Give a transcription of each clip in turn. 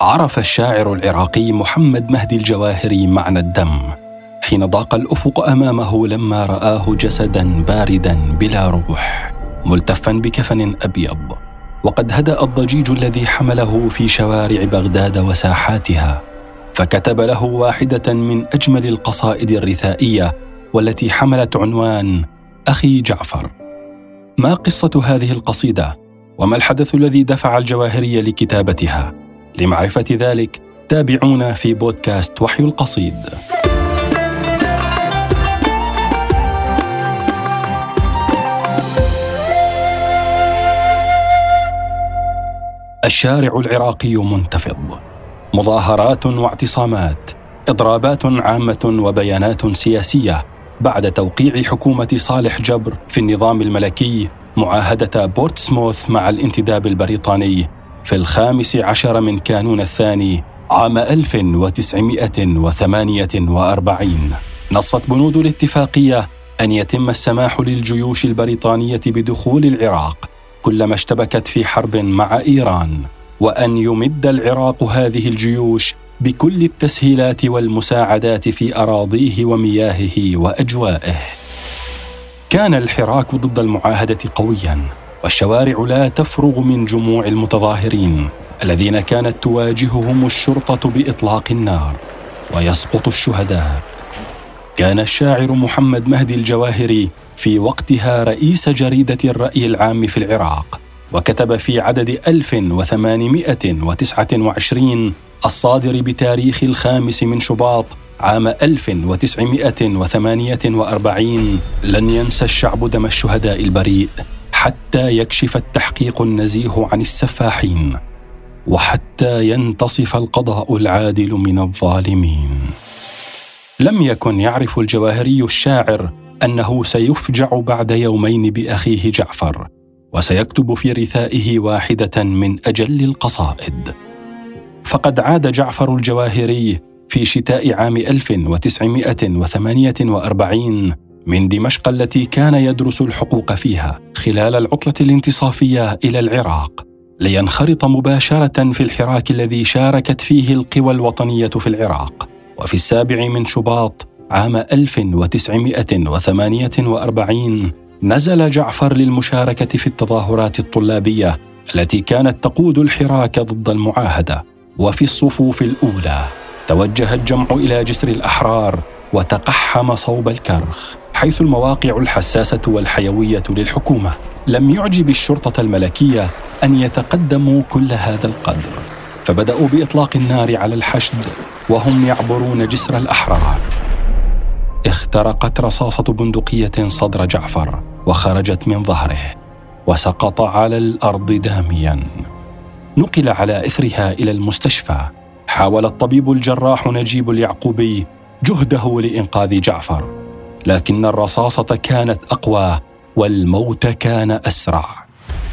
عرف الشاعر العراقي محمد مهدي الجواهري معنى الدم حين ضاق الأفق أمامه لما رآه جسدا باردا بلا روح ملتفا بكفن أبيض. وقد هدأ الضجيج الذي حمله في شوارع بغداد وساحاتها فكتب له واحدة من أجمل القصائد الرثائية والتي حملت عنوان أخي جعفر. ما قصة هذه القصيدة؟ وما الحدث الذي دفع الجواهري لكتابتها؟ لمعرفة ذلك تابعونا في بودكاست وحي القصيد. الشارع العراقي منتفض. مظاهرات واعتصامات إضرابات عامة وبيانات سياسية بعد توقيع حكومة صالح جبر في النظام الملكي معاهدة بورتسموث مع الانتداب البريطاني في الخامس عشر من كانون الثاني عام 1948 نصت بنود الاتفاقية أن يتم السماح للجيوش البريطانية بدخول العراق كلما اشتبكت في حرب مع إيران وأن يمد العراق هذه الجيوش بكل التسهيلات والمساعدات في أراضيه ومياهه واجوائه كان الحراك ضد المعاهدة قويا. والشوارع لا تفرغ من جموع المتظاهرين الذين كانت تواجههم الشرطة بإطلاق النار ويسقط الشهداء. كان الشاعر محمد مهدي الجواهري في وقتها رئيس جريدة الرأي العام في العراق وكتب في عدد 1829 الصادر بتاريخ الخامس من شباط عام 1948 لن ينسى الشعب دم الشهداء البريء حتى يكشف التحقيق النزيه عن السفاحين وحتى ينتصف القضاء العادل من الظالمين. لم يكن يعرف الجواهري الشاعر أنه سيفجع بعد يومين بأخيه جعفر وسيكتب في رثائه واحدة من أجل القصائد. فقد عاد جعفر الجواهري في شتاء عام 1948 من دمشق التي كان يدرس الحقوق فيها خلال العطلة الانتصافية إلى العراق لينخرط مباشرة في الحراك الذي شاركت فيه القوى الوطنية في العراق. وفي السابع من شباط عام 1948 نزل جعفر للمشاركة في التظاهرات الطلابية التي كانت تقود الحراك ضد المعاهدة. وفي الصفوف الأولى توجه الجمع إلى جسر الأحرار وتقحم صوب الكرخ. حيث المواقع الحساسة والحيوية للحكومة لم يعجب الشرطة الملكية أن يتقدموا كل هذا القدر فبدأوا بإطلاق النار على الحشد وهم يعبرون جسر الأحرار. اخترقت رصاصة بندقية صدر جعفر وخرجت من ظهره وسقط على الأرض داميا. نقل على إثرها إلى المستشفى. حاول الطبيب الجراح نجيب اليعقوبي جهده لإنقاذ جعفر. لكن الرصاصة كانت أقوى والموت كان أسرع.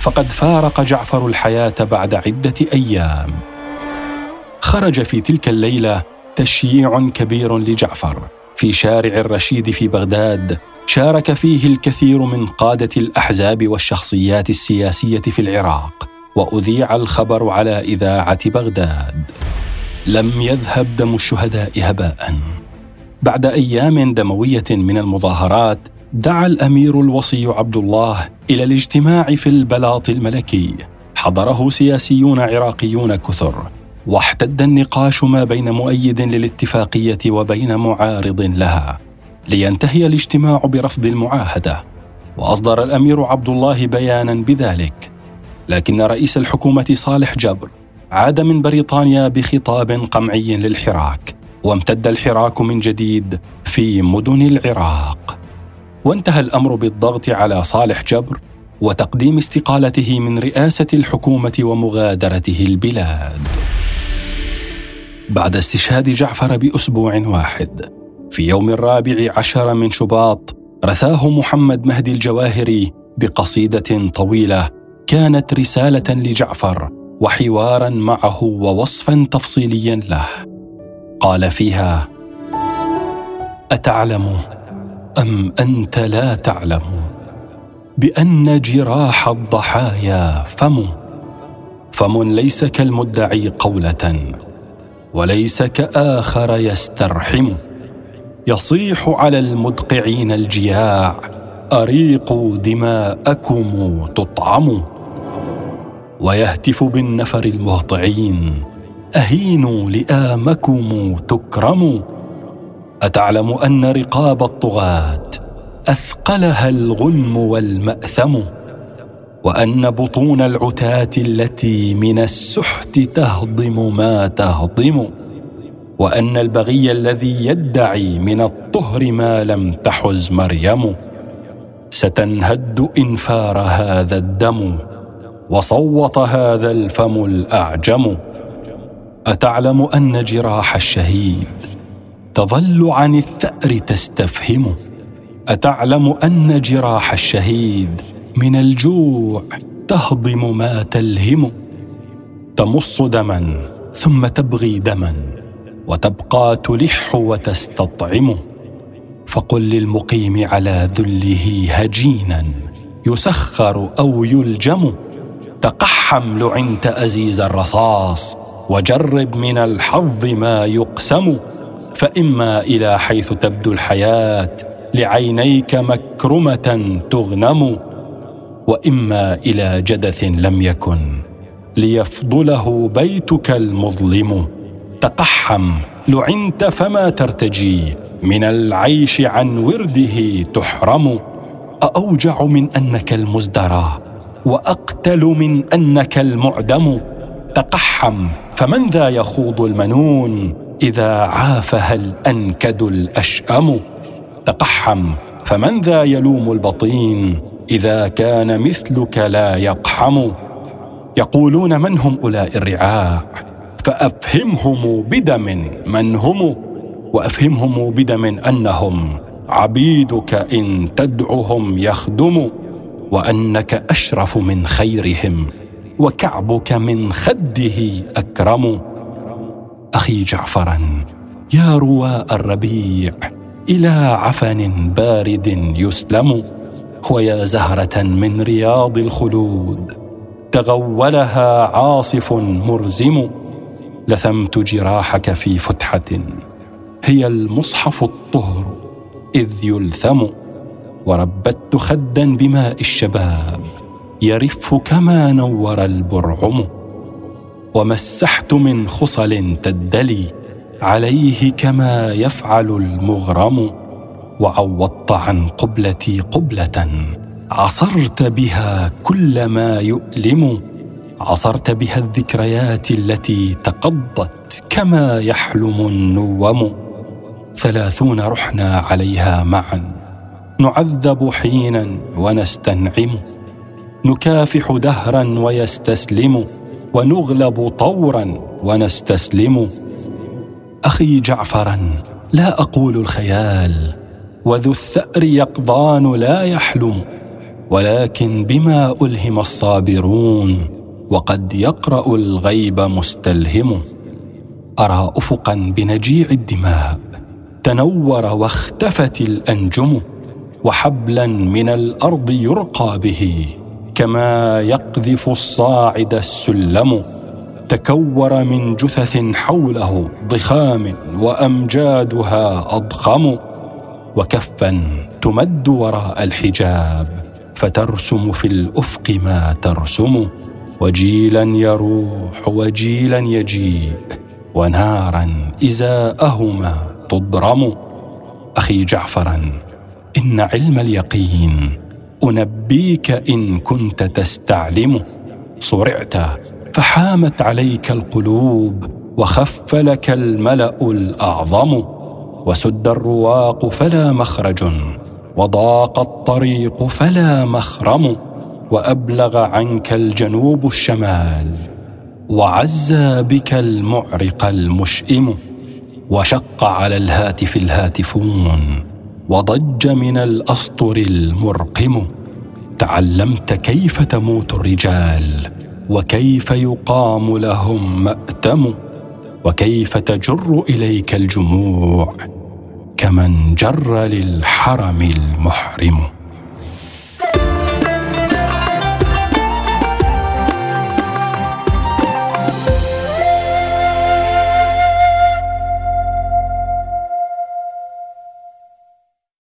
فقد فارق جعفر الحياة بعد عدة أيام. خرج في تلك الليلة تشييع كبير لجعفر. في شارع الرشيد في بغداد شارك فيه الكثير من قادة الأحزاب والشخصيات السياسية في العراق وأذيع الخبر على إذاعة بغداد. لم يذهب دم الشهداء هباء. بعد أيام دموية من المظاهرات دعا الأمير الوصي عبد الله إلى الاجتماع في البلاط الملكي. حضره سياسيون عراقيون كثر واحتد النقاش ما بين مؤيد للاتفاقية وبين معارض لها. لينتهي الاجتماع برفض المعاهدة. وأصدر الأمير عبد الله بيانا بذلك. لكن رئيس الحكومة صالح جبر عاد من بريطانيا بخطاب قمعي للحراك. وامتد الحراك من جديد في مدن العراق. وانتهى الأمر بالضغط على صالح جبر وتقديم استقالته من رئاسة الحكومة ومغادرته البلاد. بعد استشهاد جعفر بأسبوع واحد في يوم الرابع عشر من شباط رثاه محمد مهدي الجواهري بقصيدة طويلة كانت رسالة لجعفر وحوارا معه ووصفا تفصيليا له. قال فيها أتعلم أم أنت لا تعلم؟ بأن جراح الضحايا فم. فم ليس كالمدعي قولة وليس كآخر يسترحم. يصيح على المدقعين الجياع اريقوا دماءكم تطعموا ويهتف بالنفر المهطعين أهينوا لئامكم تكرموا. أتعلم أن رقاب الطغاة أثقلها الغنم والمأثم؟ وأن بطون العتاة التي من السحت تهضم ما تهضم؟ وأن البغي الذي يدعي من الطهر ما لم تحز مريم؟ ستنهد ان فار هذا الدم وصوت هذا الفم الأعجم. أتعلم أن جراح الشهيد تظل عن الثأر تستفهم أتعلم أن جراح الشهيد من الجوع تهضم ما تلهم تمص دما ثم تبغي دما وتبقى تلح وتستطعم فقل للمقيم على ذله هجينا يسخر أو يلجم تقحم لعنت أزيز الرصاص. وجرب من الحظ ما يقسم فإما إلى حيث تبدو الحياة لعينيك مكرمة تغنم وإما إلى جدث لم يكن ليفضله بيتك المظلم. تقحم لعنت فما ترتجي من العيش عن ورده تحرم. أأوجع من أنك المزدرى وأقتل من أنك المعدم تقحم فمن ذا يخوض المنون؟ إذا عافها الأنكد الأشأم تقحم فمن ذا يلوم البطين؟ إذا كان مثلك لا يقحم. يقولون من هم أولئك الرعاع؟ فأفهمهم بدم من هم وأفهمهم بدم أنهم عبيدك إن تدعهم يخدموا وأنك أشرف من خيرهم وكعبك من خده أكرم. أخي جعفرا يا رواء الربيع إلى عفن بارد يسلم. ويا زهرة من رياض الخلود تغولها عاصف مرزم. لثمت جراحك في فتحة هي المصحف الطهر إذ يلثم. وربت خدا بماء الشباب يرف كما نور البرعم. ومسحت من خصل تدلي عليه كما يفعل المغرم. وعوضت عن قبلتي قبلة. عصرت بها كل ما يؤلم. عصرت بها الذكريات التي تقضت كما يحلم النوم. ثلاثون رحنا عليها معا. نعذب حينا ونستنعم نكافح دهرا ويستسلم ونغلب طورا ونستسلم. أخي جعفرا لا أقول الخيال وذو الثأر يقظان لا يحلم ولكن بما ألهم الصابرون وقد يقرأ الغيب مستلهم. أرى أفقا بنجيع الدماء تنور واختفت الأنجم. وحبلا من الأرض يرقى به كما يقذف الصاعد السلم. تكور من جثث حوله ضخام وأمجادها أضخم. وكفا تمد وراء الحجاب فترسم في الأفق ما ترسم. وجيلا يروح وجيلا يجيء ونارا إزاءهما تضرم. أخي جعفرا إن علم اليقين أنبيك إن كنت تستعلم صرعت فحامت عليك القلوب وخف لك الملأ الأعظم. وسد الرواق فلا مخرج وضاق الطريق فلا مخرم. وأبلغ عنك الجنوب الشمال وعزى بك المعرق المشئم. وشق على الهاتف الهاتفون وضج من الأسطر المرقم. تعلمت كيف تموت الرجال وكيف يقام لهم مأتم وكيف تجر إليك الجموع كمن جر للحرم المحرم.